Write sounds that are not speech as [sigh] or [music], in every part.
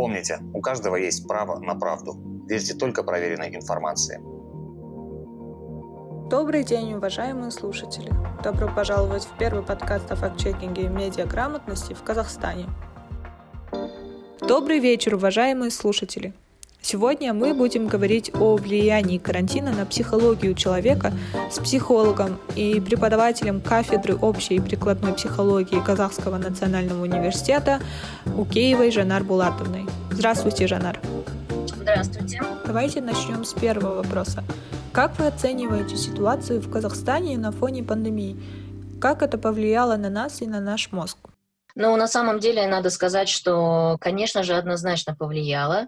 Помните, у каждого есть право на правду. Верьте только проверенной информации. Добрый день, уважаемые слушатели! Добро пожаловать в первый подкаст о факт-чекинге и медиаграмотности в Казахстане. Добрый вечер, уважаемые слушатели! Сегодня мы будем говорить о влиянии карантина на психологию человека с психологом и преподавателем кафедры общей и прикладной психологии Казахского национального университета Укеевой Жанар Булатовной. Здравствуйте, Жанар. Здравствуйте. Давайте начнем с первого вопроса. Как вы оцениваете ситуацию в Казахстане на фоне пандемии? Как это повлияло на нас и на наш мозг? Ну, на самом деле, надо сказать, что, конечно же, однозначно повлияло.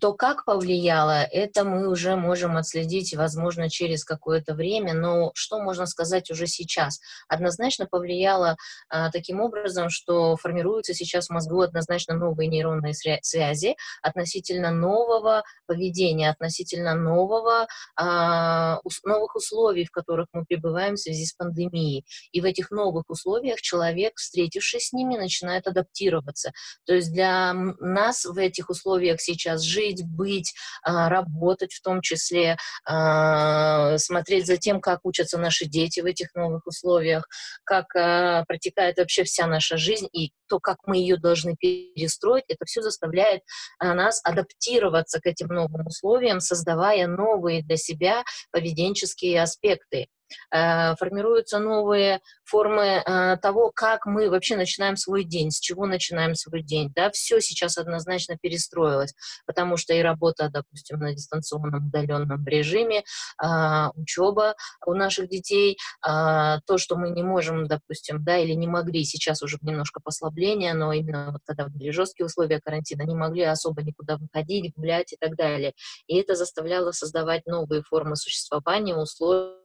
То, как повлияло, это мы уже можем отследить, возможно, через какое-то время, но что можно сказать уже сейчас? Однозначно повлияло а, таким образом, что формируются сейчас в мозгу однозначно новые нейронные связи относительно нового поведения, относительно нового, а, новых условий, в которых мы пребываем в связи с пандемией. И в этих новых условиях человек, встретившись с ними, начинает адаптироваться. То есть для нас в этих условиях сейчас нас жить, быть, а, работать в том числе, а, смотреть за тем, как учатся наши дети в этих новых условиях, как а, протекает вообще вся наша жизнь и то, как мы ее должны перестроить, это все заставляет нас адаптироваться к этим новым условиям, создавая новые для себя поведенческие аспекты. Э, формируются новые формы э, того, как мы вообще начинаем свой день, с чего начинаем свой день. Да? Все сейчас однозначно перестроилось, потому что и работа, допустим, на дистанционном удаленном режиме, а, учеба у наших детей, а, то, что мы не можем, допустим, да, или не могли, сейчас уже немножко послабление, но именно вот когда были жесткие условия карантина, не могли особо никуда выходить, гулять и так далее. И это заставляло создавать новые формы существования, условия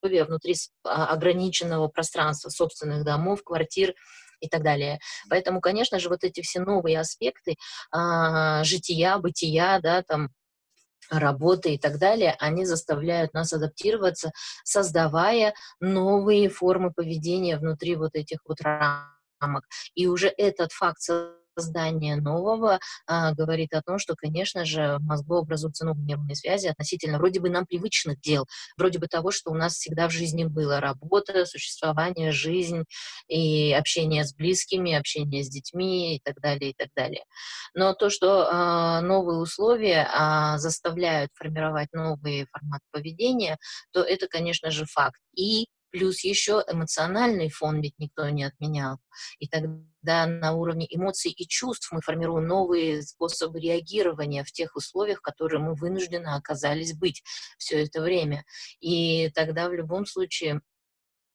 условия внутри а, ограниченного пространства собственных домов, квартир и так далее. Поэтому, конечно же, вот эти все новые аспекты а, жития, бытия, да, там, работы и так далее, они заставляют нас адаптироваться, создавая новые формы поведения внутри вот этих вот рамок. И уже этот факт создание нового а, говорит о том, что, конечно же, в мозгу образуются новые нервные связи относительно вроде бы нам привычных дел, вроде бы того, что у нас всегда в жизни было. Работа, существование, жизнь и общение с близкими, общение с детьми и так далее, и так далее. Но то, что а, новые условия а, заставляют формировать новые форматы поведения, то это, конечно же, факт. И плюс еще эмоциональный фон ведь никто не отменял. И тогда на уровне эмоций и чувств мы формируем новые способы реагирования в тех условиях, в которых мы вынуждены оказались быть все это время. И тогда в любом случае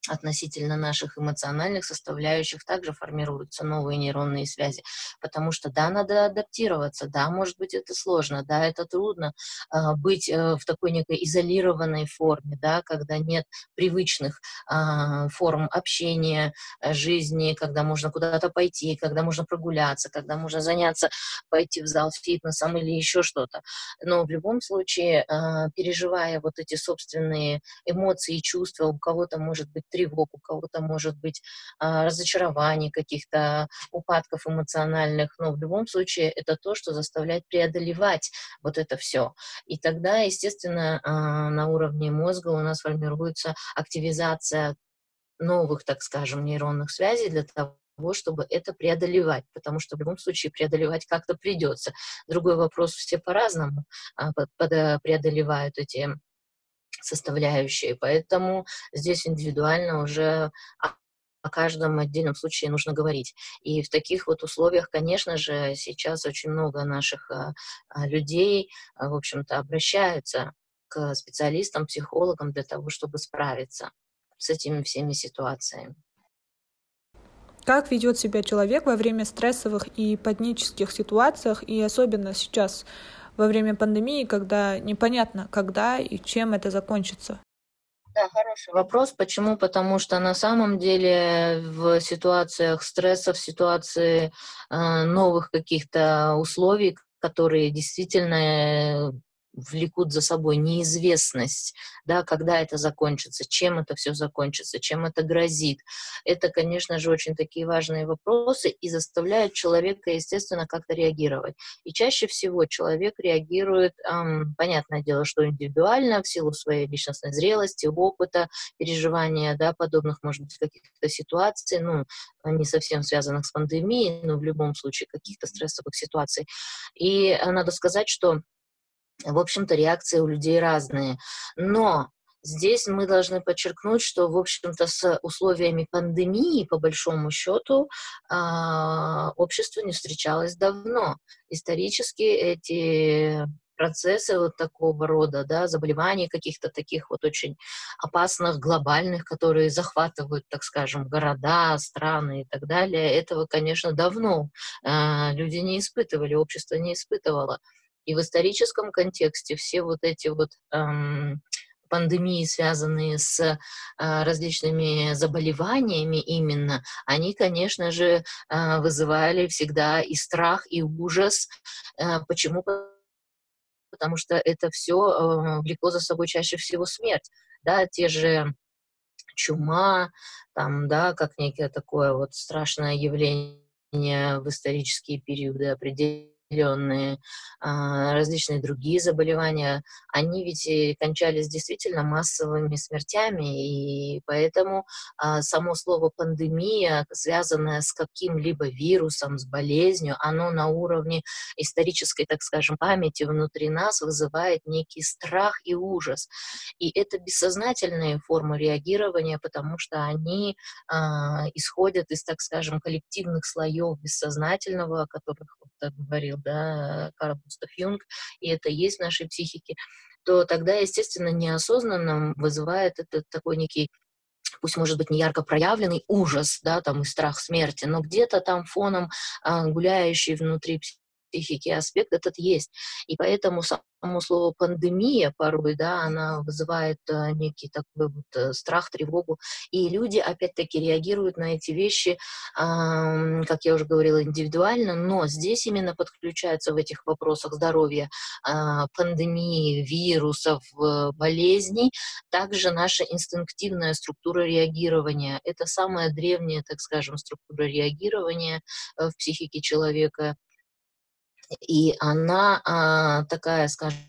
относительно наших эмоциональных составляющих также формируются новые нейронные связи. Потому что, да, надо адаптироваться, да, может быть, это сложно, да, это трудно э, быть э, в такой некой изолированной форме, да, когда нет привычных э, форм общения, э, жизни, когда можно куда-то пойти, когда можно прогуляться, когда можно заняться, пойти в зал фитнесом или еще что-то. Но в любом случае, э, переживая вот эти собственные эмоции и чувства, у кого-то может быть тревог, у кого-то может быть а, разочарование каких-то упадков эмоциональных, но в любом случае это то, что заставляет преодолевать вот это все. И тогда, естественно, а, на уровне мозга у нас формируется активизация новых, так скажем, нейронных связей для того, чтобы это преодолевать, потому что в любом случае преодолевать как-то придется. Другой вопрос, все по-разному а, преодолевают эти составляющие. Поэтому здесь индивидуально уже о каждом отдельном случае нужно говорить. И в таких вот условиях, конечно же, сейчас очень много наших а, а, людей, а, в общем-то, обращаются к специалистам, психологам для того, чтобы справиться с этими всеми ситуациями. Как ведет себя человек во время стрессовых и панических ситуациях, и особенно сейчас во время пандемии, когда непонятно, когда и чем это закончится? Да, хороший вопрос. Почему? Потому что на самом деле в ситуациях стресса, в ситуации э, новых каких-то условий, которые действительно влекут за собой неизвестность, да, когда это закончится, чем это все закончится, чем это грозит. Это, конечно же, очень такие важные вопросы и заставляют человека, естественно, как-то реагировать. И чаще всего человек реагирует, эм, понятное дело, что индивидуально, в силу своей личностной зрелости, опыта, переживания, да, подобных, может быть, каких-то ситуаций, ну, не совсем связанных с пандемией, но в любом случае каких-то стрессовых ситуаций. И э, надо сказать, что в общем-то, реакции у людей разные. Но здесь мы должны подчеркнуть, что, в общем-то, с условиями пандемии, по большому счету, а, общество не встречалось давно. Исторически эти процессы вот такого рода, да, заболеваний каких-то таких вот очень опасных, глобальных, которые захватывают, так скажем, города, страны и так далее, этого, конечно, давно э, люди не испытывали, общество не испытывало. И в историческом контексте все вот эти вот эм, пандемии, связанные с э, различными заболеваниями именно, они, конечно же, э, вызывали всегда и страх, и ужас. Э, почему? Потому что это все э, влекло за собой чаще всего смерть. Да, те же чума, там, да, как некое такое вот страшное явление в исторические периоды определенные определенные, а, различные другие заболевания, они ведь кончались действительно массовыми смертями, и поэтому а, само слово пандемия, связанное с каким-либо вирусом, с болезнью, оно на уровне исторической, так скажем, памяти внутри нас вызывает некий страх и ужас. И это бессознательные формы реагирования, потому что они а, исходят из, так скажем, коллективных слоев бессознательного, о которых вот, говорил да, Карл Густав Юнг, и это есть в нашей психике, то тогда, естественно, неосознанно вызывает это такой некий пусть, может быть, не ярко проявленный ужас, да, там и страх смерти, но где-то там фоном а, гуляющий внутри психики аспект этот есть. И поэтому само слово пандемия порой, да, она вызывает э, некий такой вот э, страх, тревогу, и люди опять-таки реагируют на эти вещи, как я уже говорила, индивидуально, но здесь именно подключаются в этих вопросах здоровья, э, пандемии, вирусов, э, болезней, также наша инстинктивная структура реагирования. Это самая древняя, так скажем, структура реагирования в психике человека, и она а, такая, скажем,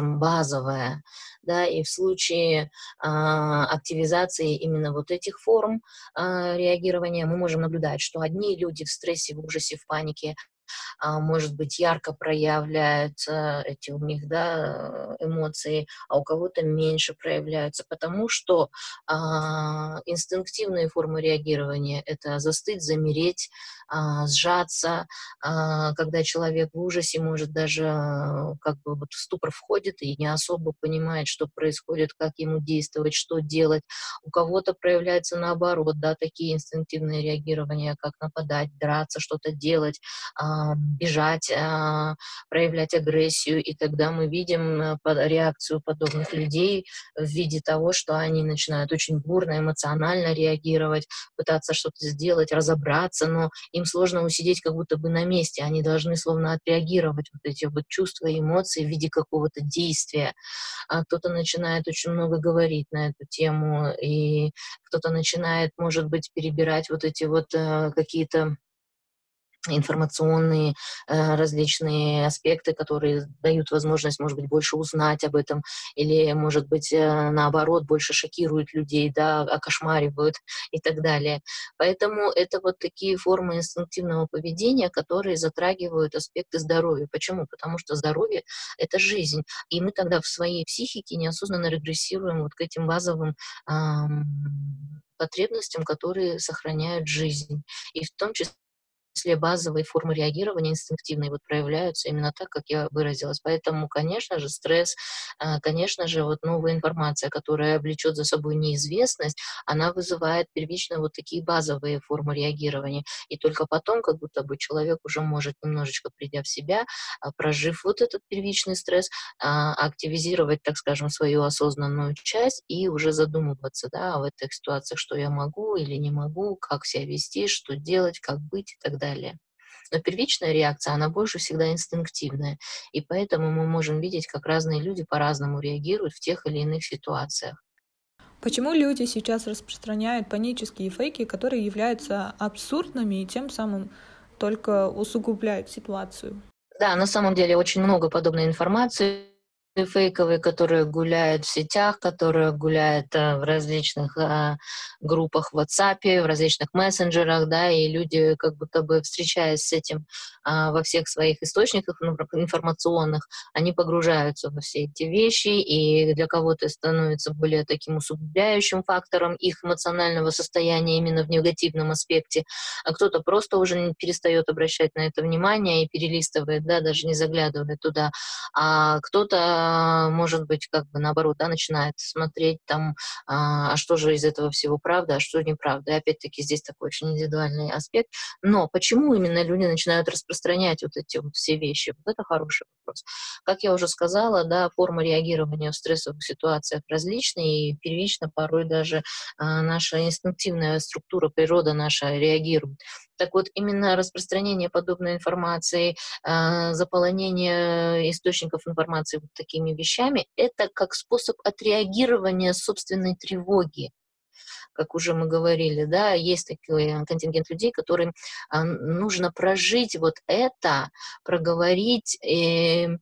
базовая, да, и в случае а, активизации именно вот этих форм а, реагирования мы можем наблюдать, что одни люди в стрессе, в ужасе, в панике может быть, ярко проявляются эти у них да, эмоции, а у кого-то меньше проявляются, потому что а, инстинктивные формы реагирования — это застыть, замереть, а, сжаться, а, когда человек в ужасе может даже а, как бы вот в ступор входит и не особо понимает, что происходит, как ему действовать, что делать. У кого-то проявляется наоборот, да, такие инстинктивные реагирования, как нападать, драться, что-то делать, а, бежать, а, проявлять агрессию, и тогда мы видим э, реакцию подобных людей в виде того, что они начинают очень бурно, эмоционально реагировать, пытаться что-то сделать, разобраться, но им сложно усидеть как будто бы на месте, они должны словно отреагировать вот эти вот чувства и эмоции в виде какого-то действия. А кто-то начинает очень много говорить на эту тему, и кто-то начинает, может быть, перебирать вот эти вот э, какие-то информационные э, различные аспекты, которые дают возможность, может быть, больше узнать об этом, или, может быть, э, наоборот, больше шокируют людей, да, окошмаривают и так далее. Поэтому это вот такие формы инстинктивного поведения, которые затрагивают аспекты здоровья. Почему? Потому что здоровье — это жизнь, и мы тогда в своей психике неосознанно регрессируем вот к этим базовым эм, потребностям, которые сохраняют жизнь. И в том числе числе базовые формы реагирования инстинктивные вот проявляются именно так, как я выразилась. Поэтому, конечно же, стресс, а, конечно же, вот новая информация, которая влечет за собой неизвестность, она вызывает первично вот такие базовые формы реагирования. И только потом, как будто бы человек уже может немножечко придя в себя, а, прожив вот этот первичный стресс, а, активизировать, так скажем, свою осознанную часть и уже задумываться, да, в этих ситуациях, что я могу или не могу, как себя вести, что делать, как быть и так далее. Но первичная реакция, она больше всегда инстинктивная. И поэтому мы можем видеть, как разные люди по-разному реагируют в тех или иных ситуациях. Почему люди сейчас распространяют панические фейки, которые являются абсурдными и тем самым только усугубляют ситуацию? Да, на самом деле очень много подобной информации фейковые, которые гуляют в сетях, которые гуляют э, в различных э, группах в WhatsApp, в различных мессенджерах, да, и люди как будто бы встречаясь с этим э, во всех своих источниках информационных, они погружаются во все эти вещи, и для кого-то становится более таким усугубляющим фактором их эмоционального состояния именно в негативном аспекте, а кто-то просто уже перестает обращать на это внимание и перелистывает, да, даже не заглядывает туда, а кто-то а, может быть, как бы наоборот, да, начинает смотреть там, а, а что же из этого всего правда, а что неправда. И опять-таки здесь такой очень индивидуальный аспект. Но почему именно люди начинают распространять вот эти вот все вещи? Вот это хороший вопрос. Как я уже сказала, да, форма реагирования в стрессовых ситуациях различные, и первично порой даже а, наша инстинктивная структура, природа наша реагирует. Так вот, именно распространение подобной информации, заполонение источников информации вот такими вещами, это как способ отреагирования собственной тревоги. Как уже мы говорили, да, есть такой контингент людей, которым а, нужно прожить вот это, проговорить, э, а,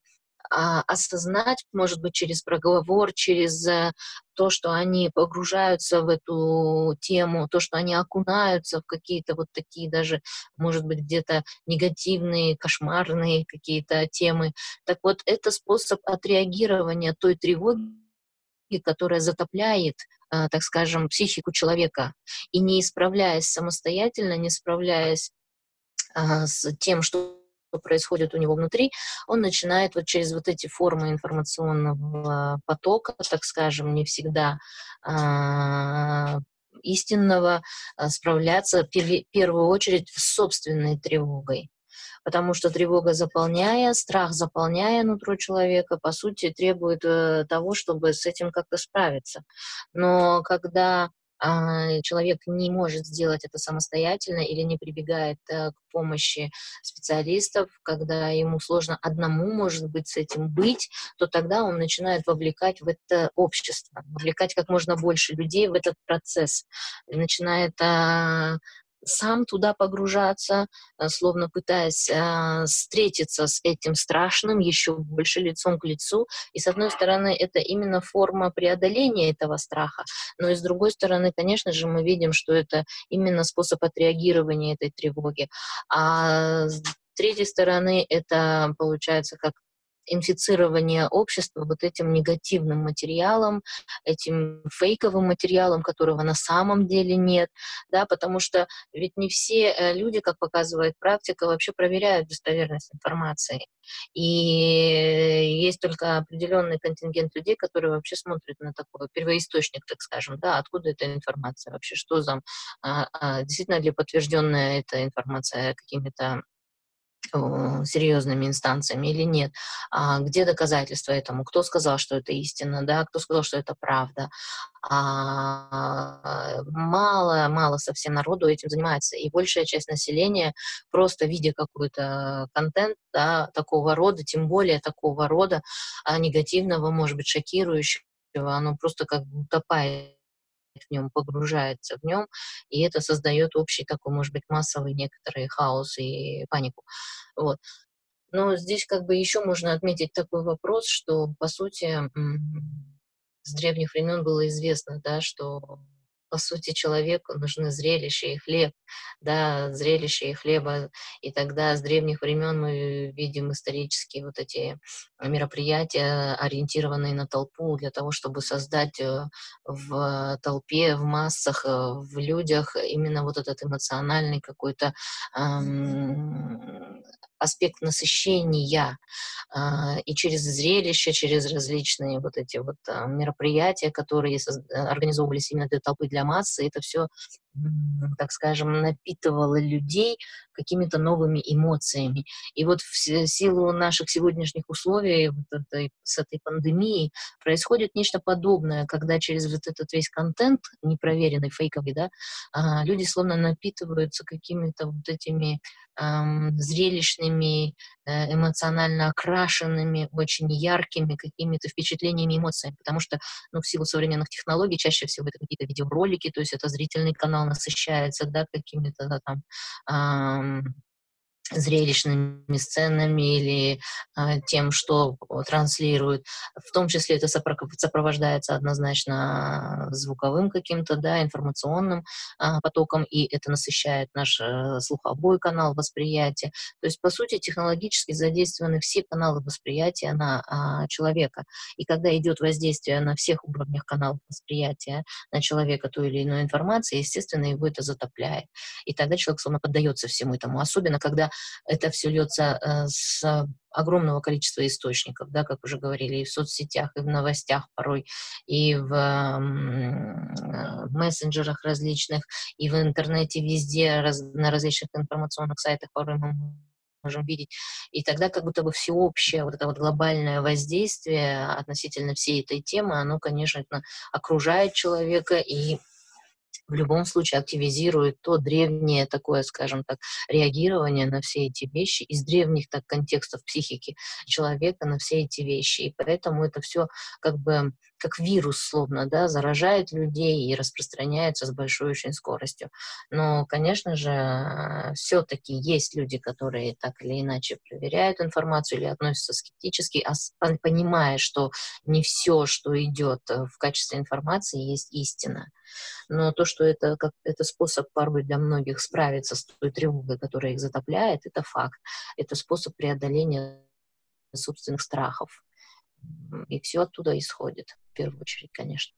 осознать, может быть, через проговор, через э, то, что они погружаются в эту тему, то, что они окунаются в какие-то вот такие даже, может быть, где-то негативные, кошмарные какие-то темы. Так вот, это способ отреагирования той тревоги, которая затопляет, э, так скажем, психику человека. И не исправляясь самостоятельно, не справляясь а, с тем, что происходит у него внутри, он начинает вот через вот эти формы информационного потока, так скажем, не всегда э, истинного, э, справляться в первую очередь с собственной тревогой. Потому что тревога заполняя, страх заполняя нутро человека, по сути, требует э, того, чтобы с этим как-то справиться. Но когда а, человек не может сделать это самостоятельно или не прибегает э, к помощи специалистов, когда ему сложно одному, может быть, с этим быть, то тогда он начинает вовлекать в это общество, вовлекать как можно больше людей в этот процесс, начинает а, сам туда погружаться, э, словно пытаясь а, встретиться с этим страшным еще больше лицом к лицу. И с одной стороны, это именно форма преодоления этого страха, но и с другой стороны, конечно же, мы видим, что это именно способ отреагирования этой тревоги. А с третьей стороны, это получается как инфицирование общества вот этим негативным материалом, этим фейковым материалом, которого на самом деле нет, да, потому что ведь не все э, люди, как показывает практика, вообще проверяют достоверность информации. И есть только определенный контингент людей, которые вообще смотрят на такой первоисточник, так скажем, да, откуда эта информация вообще, что за, а, а, действительно ли подтвержденная эта информация какими-то серьезными инстанциями или нет, а где доказательства этому, кто сказал, что это истина, да, кто сказал, что это правда. А, мало, мало совсем народу этим занимается, и большая часть населения просто видя какой-то контент, да, такого рода, тем более такого рода а, негативного, может быть, шокирующего, оно просто как утопает в нем, погружается в нем, и это создает общий такой, может быть, массовый некоторый хаос и панику. Вот. Но здесь как бы еще можно отметить такой вопрос, что, по сути, с древних времен было известно, да, что по сути, человеку нужны зрелища и хлеб, да, зрелища и хлеба. И тогда с древних времен мы видим исторические вот эти мероприятия, ориентированные на толпу, для того, чтобы создать э, в толпе, в массах, э, в людях именно вот этот эмоциональный какой-то эм, аспект насыщения а, и через зрелища, через различные вот эти вот а, мероприятия, которые организовывались именно для толпы, для массы, это все так скажем, напитывала людей какими-то новыми эмоциями. И вот в силу наших сегодняшних условий вот этой, с этой пандемией происходит нечто подобное, когда через вот этот весь контент непроверенный, фейковый, да, а, люди словно напитываются какими-то вот этими эм, зрелищными, э, эмоционально окрашенными, очень яркими какими-то впечатлениями, эмоциями, потому что, ну, в силу современных технологий чаще всего это какие-то видеоролики, то есть это зрительный канал насыщается, да, какими-то да, там зрелищными сценами или а, тем, что транслируют. В том числе это сопровождается однозначно звуковым каким-то, да, информационным а, потоком, и это насыщает наш а, слуховой канал восприятия. То есть, по сути, технологически задействованы все каналы восприятия на а, человека. И когда идет воздействие на всех уровнях каналов восприятия на человека той или иной информации, естественно, его это затопляет. И тогда человек словно поддается всему этому. Особенно, когда это все льется э, с огромного количества источников, да, как уже говорили, и в соцсетях, и в новостях порой, и в э, мессенджерах различных, и в интернете везде, раз, на различных информационных сайтах порой мы можем видеть. И тогда как будто бы всеобщее вот это вот глобальное воздействие относительно всей этой темы, оно, конечно, окружает человека и в любом случае активизирует то древнее такое, скажем так, реагирование на все эти вещи из древних так контекстов психики человека на все эти вещи. И поэтому это все как бы как вирус словно, да, заражает людей и распространяется с большой очень скоростью. Но, конечно же, все-таки есть люди, которые так или иначе проверяют информацию или относятся скептически, а понимая, что не все, что идет э, в качестве информации, есть истина. Но то, что это, как, это способ порой для многих справиться с той тревогой, которая их затопляет, это факт. Это способ преодоления собственных страхов. И все оттуда исходит, в первую очередь, конечно.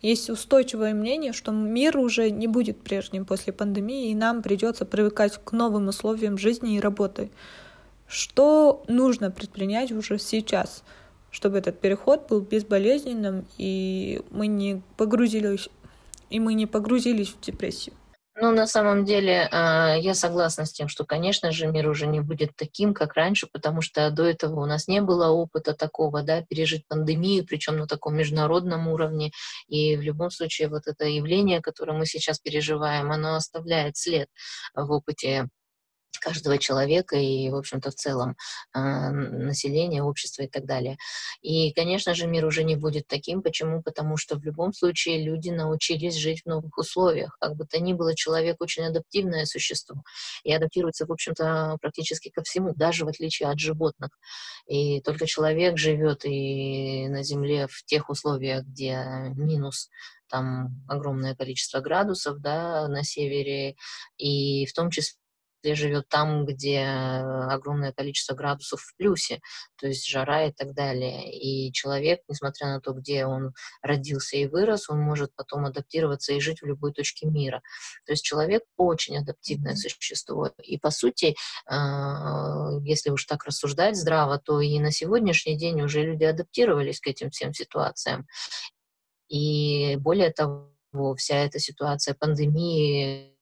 Есть устойчивое мнение, что мир уже не будет прежним после пандемии, и нам придется привыкать к новым условиям жизни и работы. Что нужно предпринять уже сейчас, чтобы этот переход был безболезненным, и мы не погрузились, и мы не погрузились в депрессию? Ну, на самом деле, а, я согласна с тем, что, конечно же, мир уже не будет таким, как раньше, потому что до этого у нас не было опыта такого, да, пережить пандемию, причем на таком международном уровне. И в любом случае вот это явление, которое мы сейчас переживаем, оно оставляет след в опыте каждого человека и, в общем-то, в целом э, населения, общества и так далее. И, конечно же, мир уже не будет таким. Почему? Потому что в любом случае люди научились жить в новых условиях. Как бы то ни было, человек очень адаптивное существо и адаптируется, в общем-то, практически ко всему, даже в отличие от животных. И только человек живет и на Земле в тех условиях, где минус там огромное количество градусов, да, на севере, и в том числе живет там, где огромное количество градусов в плюсе, то есть жара и так далее. И человек, несмотря на то, где он родился и вырос, он может потом адаптироваться и жить в любой точке мира. То есть человек очень адаптивное существо. И по сути, а, если уж так рассуждать здраво, то и на сегодняшний день уже люди адаптировались к этим всем ситуациям. И более того, вся эта ситуация пандемии,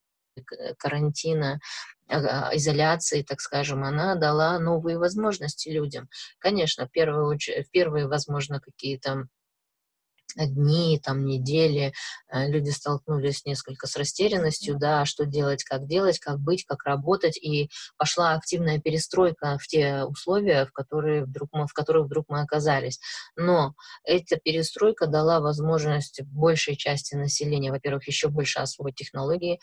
карантина, а, изоляции, так скажем, она дала новые возможности людям. Конечно, в первую очередь, в первые, возможно, какие-то дни, там, недели, э, люди столкнулись несколько с растерянностью, да, что делать, как делать, как быть, как работать, и пошла активная перестройка в те условия, в, которые вдруг мы, в которых вдруг мы оказались. Но эта перестройка дала возможность большей части населения, во-первых, еще больше освоить технологии,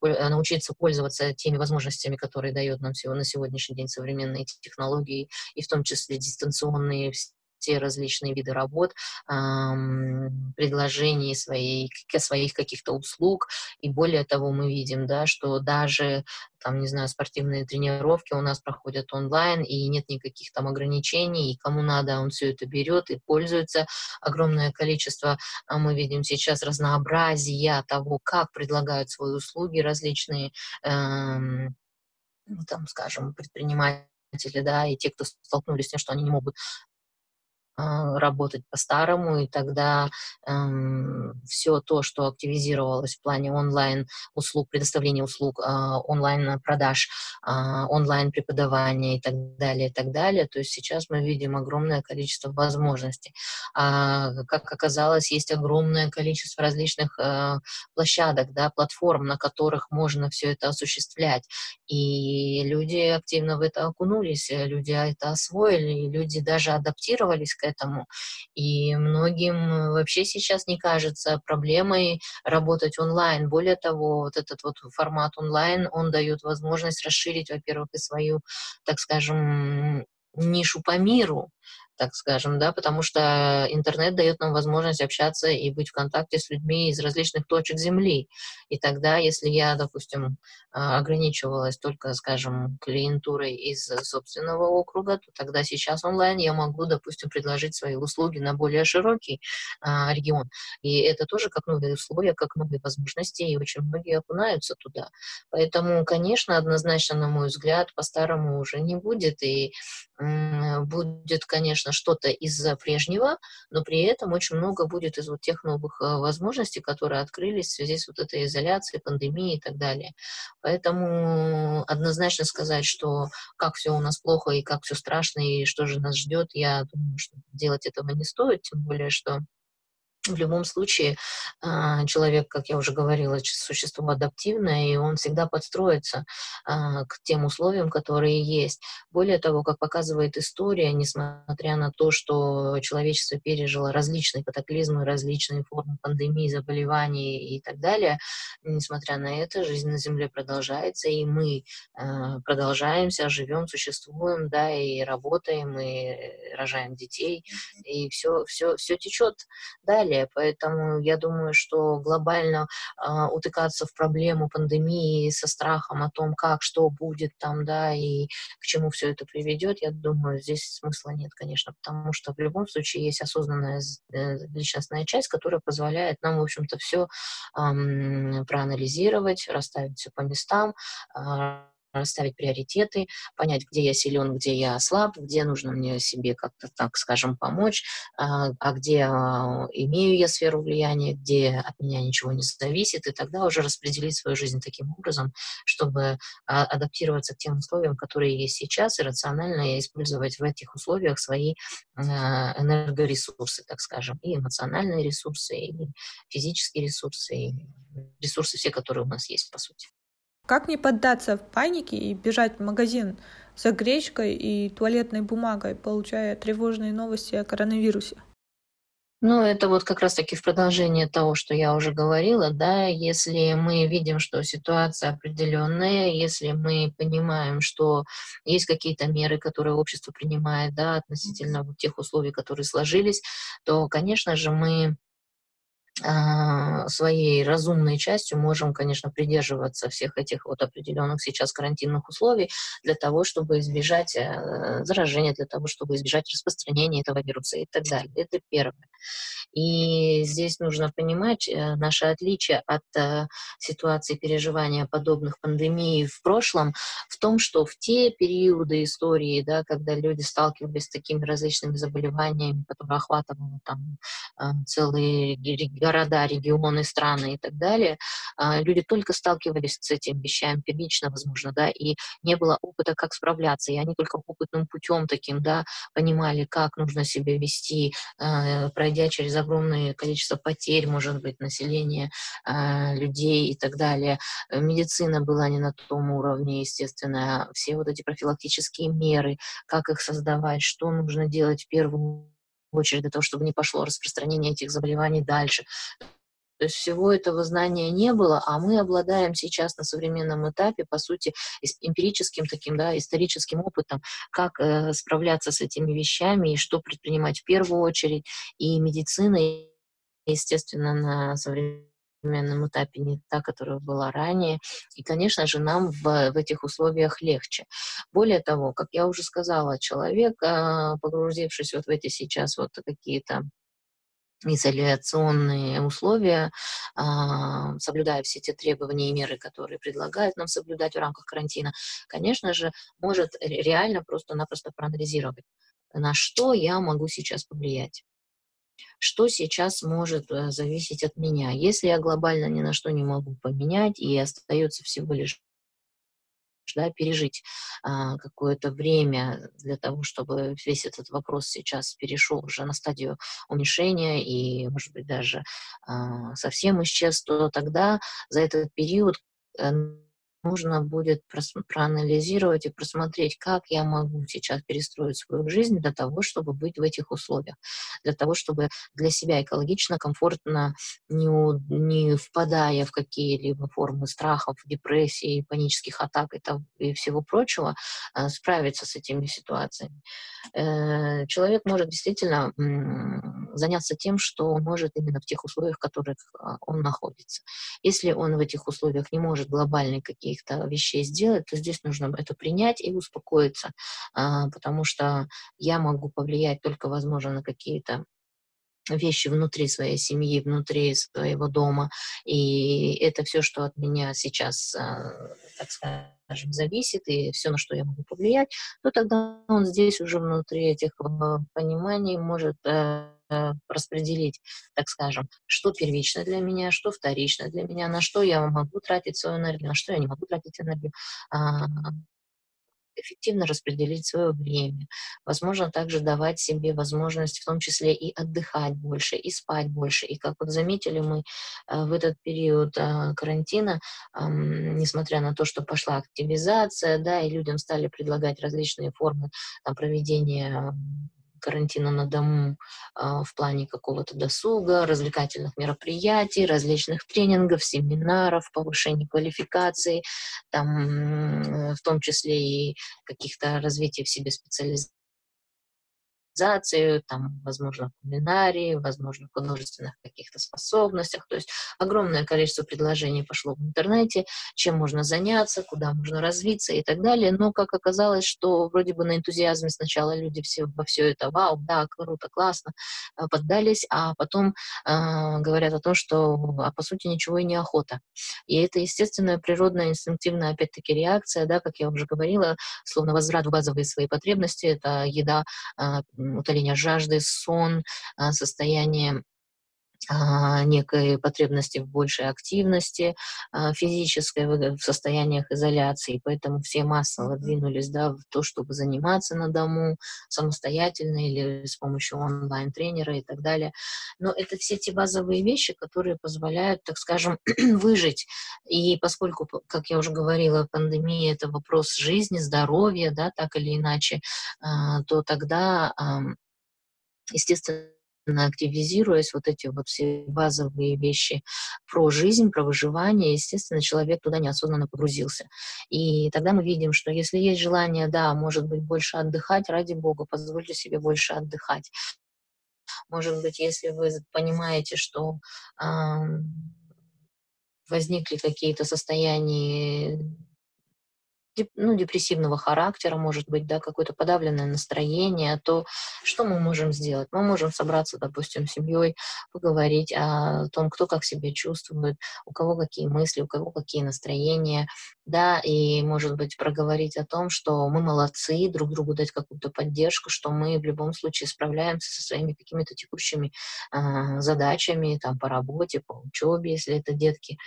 научиться пользоваться теми возможностями, которые дает нам всего на сегодняшний день современные технологии, и в том числе дистанционные те различные виды работ, предложений своей, своих каких-то услуг. И более того, мы видим, да, что даже там, не знаю, спортивные тренировки у нас проходят онлайн, и нет никаких там ограничений, и кому надо, он все это берет и пользуется. Огромное количество, а мы видим сейчас разнообразия того, как предлагают свои услуги различные, эм, там, скажем, предприниматели, да, и те, кто столкнулись с тем, что они не могут работать по-старому, и тогда эм, все то, что активизировалось в плане онлайн-услуг, предоставления услуг, онлайн-продаж, онлайн-преподавания и так далее, и так далее, то есть сейчас мы видим огромное количество возможностей. А, как оказалось, есть огромное количество различных э, площадок, да, платформ, на которых можно все это осуществлять. И люди активно в это окунулись, э, люди это освоили, люди даже адаптировались к этому. И многим вообще сейчас не кажется проблемой работать онлайн. Более того, вот этот вот формат онлайн, он дает возможность расширить, во-первых, и свою, так скажем, нишу по миру, так скажем, да, потому что интернет дает нам возможность общаться и быть в контакте с людьми из различных точек Земли. И тогда, если я, допустим, а, ограничивалась только, скажем, клиентурой из собственного округа, то тогда сейчас онлайн я могу, допустим, предложить свои услуги на более широкий а, регион. И это тоже как новые условия, как новые возможности, и очень многие окунаются туда. Поэтому, конечно, однозначно, на мой взгляд, по-старому уже не будет, и будет, конечно, что-то из прежнего, но при этом очень много будет из вот тех новых э, возможностей, которые открылись в связи с вот этой изоляцией, пандемией и так далее. Поэтому однозначно сказать, что как все у нас плохо и как все страшно и что же нас ждет, я думаю, что делать этого не стоит, тем более, что в любом случае а, человек, как я уже говорила, существо адаптивное, и он всегда подстроится а, к тем условиям, которые есть. Более того, как показывает история, несмотря на то, что человечество пережило различные катаклизмы, различные формы пандемии, заболеваний и так далее, несмотря на это, жизнь на Земле продолжается, и мы а, продолжаемся, живем, существуем, да, и работаем, и рожаем детей, и все, все, все течет далее далее. Поэтому я думаю, что глобально э, утыкаться в проблему пандемии со страхом о том, как, что будет там, да, и к чему все это приведет, я думаю, здесь смысла нет, конечно, потому что в любом случае есть осознанная э, личностная часть, которая позволяет нам, в общем-то, все э, проанализировать, расставить все по местам, э, расставить приоритеты, понять, где я силен, где я слаб, где нужно мне себе как-то, так скажем, помочь, а, а где а, имею я сферу влияния, где от меня ничего не зависит, и тогда уже распределить свою жизнь таким образом, чтобы а, адаптироваться к тем условиям, которые есть сейчас, и рационально использовать в этих условиях свои энергоресурсы, так скажем, и эмоциональные ресурсы, и физические ресурсы, и ресурсы все, которые у нас есть, по сути. Как не поддаться в панике и бежать в магазин за гречкой и туалетной бумагой, получая тревожные новости о коронавирусе? Ну, это вот как раз-таки в продолжение того, что я уже говорила, да, если мы видим, что ситуация определенная, если мы понимаем, что есть какие-то меры, которые общество принимает, да, относительно вот тех условий, которые сложились, то, конечно же, мы своей разумной частью можем, конечно, придерживаться всех этих вот определенных сейчас карантинных условий для того, чтобы избежать э, заражения, для того, чтобы избежать распространения этого вируса и так далее. Это первое. И здесь нужно понимать э, наше отличие от э, ситуации переживания подобных пандемий в прошлом в том, что в те периоды истории, да, когда люди сталкивались с такими различными заболеваниями, которые охватывали там целые города, регионы, страны и так далее, а, люди только сталкивались с этим вещами первично, возможно, да, и не было опыта, как справляться, и они только опытным путем таким, да, понимали, как нужно себя вести, а, пройдя через огромное количество потерь, может быть, населения, а, людей и так далее. Медицина была не на том уровне, естественно, все вот эти профилактические меры, как их создавать, что нужно делать в первую очередь для того, чтобы не пошло распространение этих заболеваний дальше. То есть всего этого знания не было, а мы обладаем сейчас на современном этапе, по сути, эмпирическим таким, да, историческим опытом, как э, справляться с этими вещами и что предпринимать в первую очередь. И медицина, естественно, на современном современном этапе не та, которая была ранее. И, конечно же, нам в, в этих условиях легче. Более того, как я уже сказала, человек, а, погрузившись вот в эти сейчас вот какие-то изоляционные условия, а, соблюдая все те требования и меры, которые предлагают нам соблюдать в рамках карантина, конечно же, может реально просто-напросто проанализировать, на что я могу сейчас повлиять что сейчас может э, зависеть от меня. Если я глобально ни на что не могу поменять и остается всего лишь да, пережить а, какое-то время для того, чтобы весь этот вопрос сейчас перешел уже на стадию уменьшения и, может быть, даже а, совсем исчез, то тогда за этот период э, нужно будет проанализировать и просмотреть, как я могу сейчас перестроить свою жизнь для того, чтобы быть в этих условиях, для того, чтобы для себя экологично, комфортно, не, не впадая в какие-либо формы страхов, депрессии, панических атак и, того, и всего прочего, а, справиться с этими ситуациями. Э, человек может действительно заняться тем, что может именно в тех условиях, в которых а, он находится. Если он в этих условиях не может глобальные какие каких-то вещей сделать, то здесь нужно это принять и успокоиться, а, потому что я могу повлиять только, возможно, на какие-то вещи внутри своей семьи, внутри своего дома. И это все, что от меня сейчас, а, так скажем, зависит, и все, на что я могу повлиять, то тогда он здесь уже внутри этих а, пониманий может Э, распределить, так скажем, что первично для меня, что вторично для меня, на что я могу тратить свою энергию, на что я не могу тратить энергию, а, эффективно распределить свое время. Возможно, также давать себе возможность в том числе и отдыхать больше, и спать больше. И как вот заметили мы э, в этот период э, карантина, несмотря на то, что пошла активизация, да, и людям стали предлагать различные формы проведения карантина на дому а, в плане какого-то досуга, развлекательных мероприятий, различных тренингов, семинаров, повышения квалификации, там, в том числе и каких-то развития в себе специализаций организации, там, возможно, кулинарии, возможно, в художественных каких-то способностях. То есть огромное количество предложений пошло в интернете, чем можно заняться, куда можно развиться и так далее. Но, как оказалось, что вроде бы на энтузиазме сначала люди все, во все это, вау, да, круто, классно, э, поддались, а потом э, говорят о том, что, а по сути, ничего и не охота. И это естественная, природная, инстинктивная, опять-таки, реакция, да, как я уже говорила, словно возврат в базовые свои потребности, это еда, э, утоление жажды, сон, а, состояние некой потребности в большей активности а, физической в состояниях изоляции, поэтому все массово двинулись да, в то, чтобы заниматься на дому самостоятельно или с помощью онлайн-тренера и так далее. Но это все те базовые вещи, которые позволяют, так скажем, [clears throat] выжить. И поскольку, как я уже говорила, пандемия — это вопрос жизни, здоровья, да, так или иначе, то тогда, естественно, активизируясь, вот эти вот все базовые вещи про жизнь, про выживание, естественно, человек туда неосознанно погрузился. И тогда мы видим, что если есть желание, да, может быть, больше отдыхать, ради бога, позвольте себе больше отдыхать. Может быть, если вы понимаете, что э, возникли какие-то состояния ну, депрессивного характера, может быть, да, какое-то подавленное настроение, то что мы можем сделать? Мы можем собраться, допустим, с семьей, поговорить о том, кто как себя чувствует, у кого какие мысли, у кого какие настроения, да, и, может быть, проговорить о том, что мы молодцы, друг другу дать какую-то поддержку, что мы в любом случае справляемся со своими какими-то текущими э, задачами, там, по работе, по учебе, если это детки,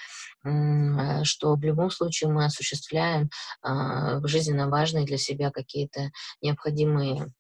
э, что в любом случае мы осуществляем э, жизненно важные для себя какие-то необходимые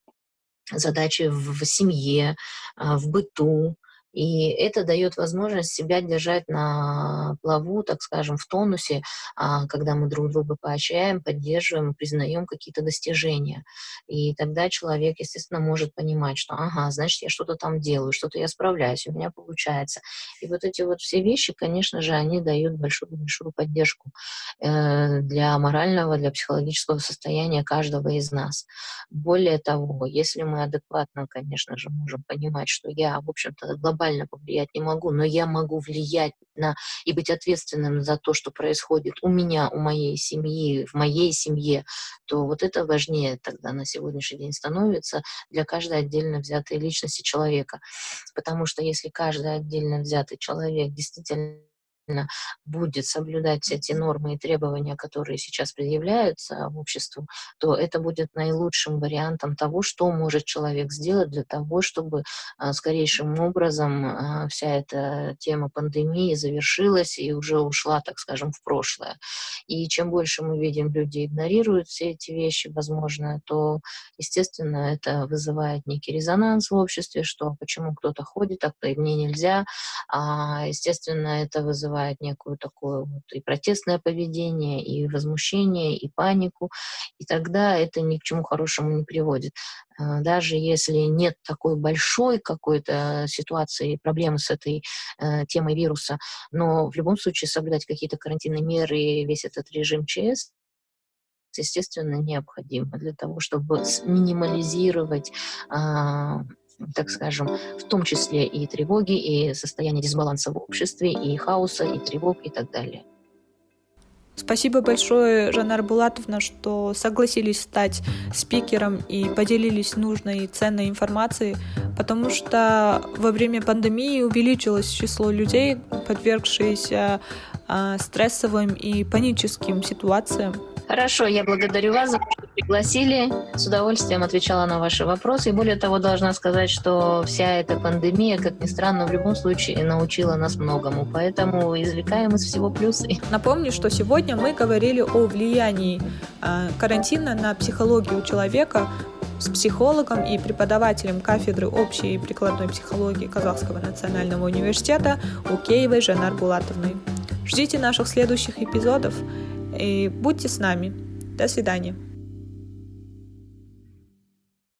задачи в, в семье, в быту, и это дает возможность себя держать на плаву, так скажем, в тонусе, а, когда мы друг друга поощряем, поддерживаем, признаем какие-то достижения. И тогда человек, естественно, может понимать, что, ага, значит, я что-то там делаю, что-то я справляюсь, у меня получается. И вот эти вот все вещи, конечно же, они дают большую-большую поддержку э, для морального, для психологического состояния каждого из нас. Более того, если мы адекватно, конечно же, можем понимать, что я, в общем-то, глобально глобально повлиять не могу, но я могу влиять на и быть ответственным за то, что происходит у меня, у моей семьи, в моей семье, то вот это важнее тогда на сегодняшний день становится для каждой отдельно взятой личности человека. Потому что если каждый отдельно взятый человек действительно будет соблюдать все те нормы и требования, которые сейчас предъявляются обществу, то это будет наилучшим вариантом того, что может человек сделать для того, чтобы а, скорейшим образом а, вся эта тема пандемии завершилась и уже ушла, так скажем, в прошлое. И чем больше мы видим, люди игнорируют все эти вещи, возможно, то, естественно, это вызывает некий резонанс в обществе, что почему кто-то ходит, а кто и мне нельзя. А, естественно, это вызывает вызывает некую такое вот и протестное поведение, и возмущение, и панику, и тогда это ни к чему хорошему не приводит. А, даже если нет такой большой какой-то ситуации, проблемы с этой э, темой вируса, но в любом случае соблюдать какие-то карантинные меры и весь этот режим ЧС естественно, необходимо для того, чтобы минимализировать а, так скажем, в том числе и тревоги, и состояние дисбаланса в обществе, и хаоса, и тревог, и так далее. Спасибо большое, Жанар Булатовна, что согласились стать спикером и поделились нужной и ценной информацией, потому что во время пандемии увеличилось число людей, подвергшиеся э, стрессовым и паническим ситуациям. Хорошо, я благодарю вас за то, что пригласили. С удовольствием отвечала на ваши вопросы. И более того, должна сказать, что вся эта пандемия, как ни странно, в любом случае научила нас многому. Поэтому извлекаем из всего плюсы. Напомню, что сегодня мы говорили о влиянии э, карантина на психологию человека с психологом и преподавателем кафедры общей и прикладной психологии Казахского национального университета Укеевой Жанар Булатовной. Ждите наших следующих эпизодов и будьте с нами. До свидания.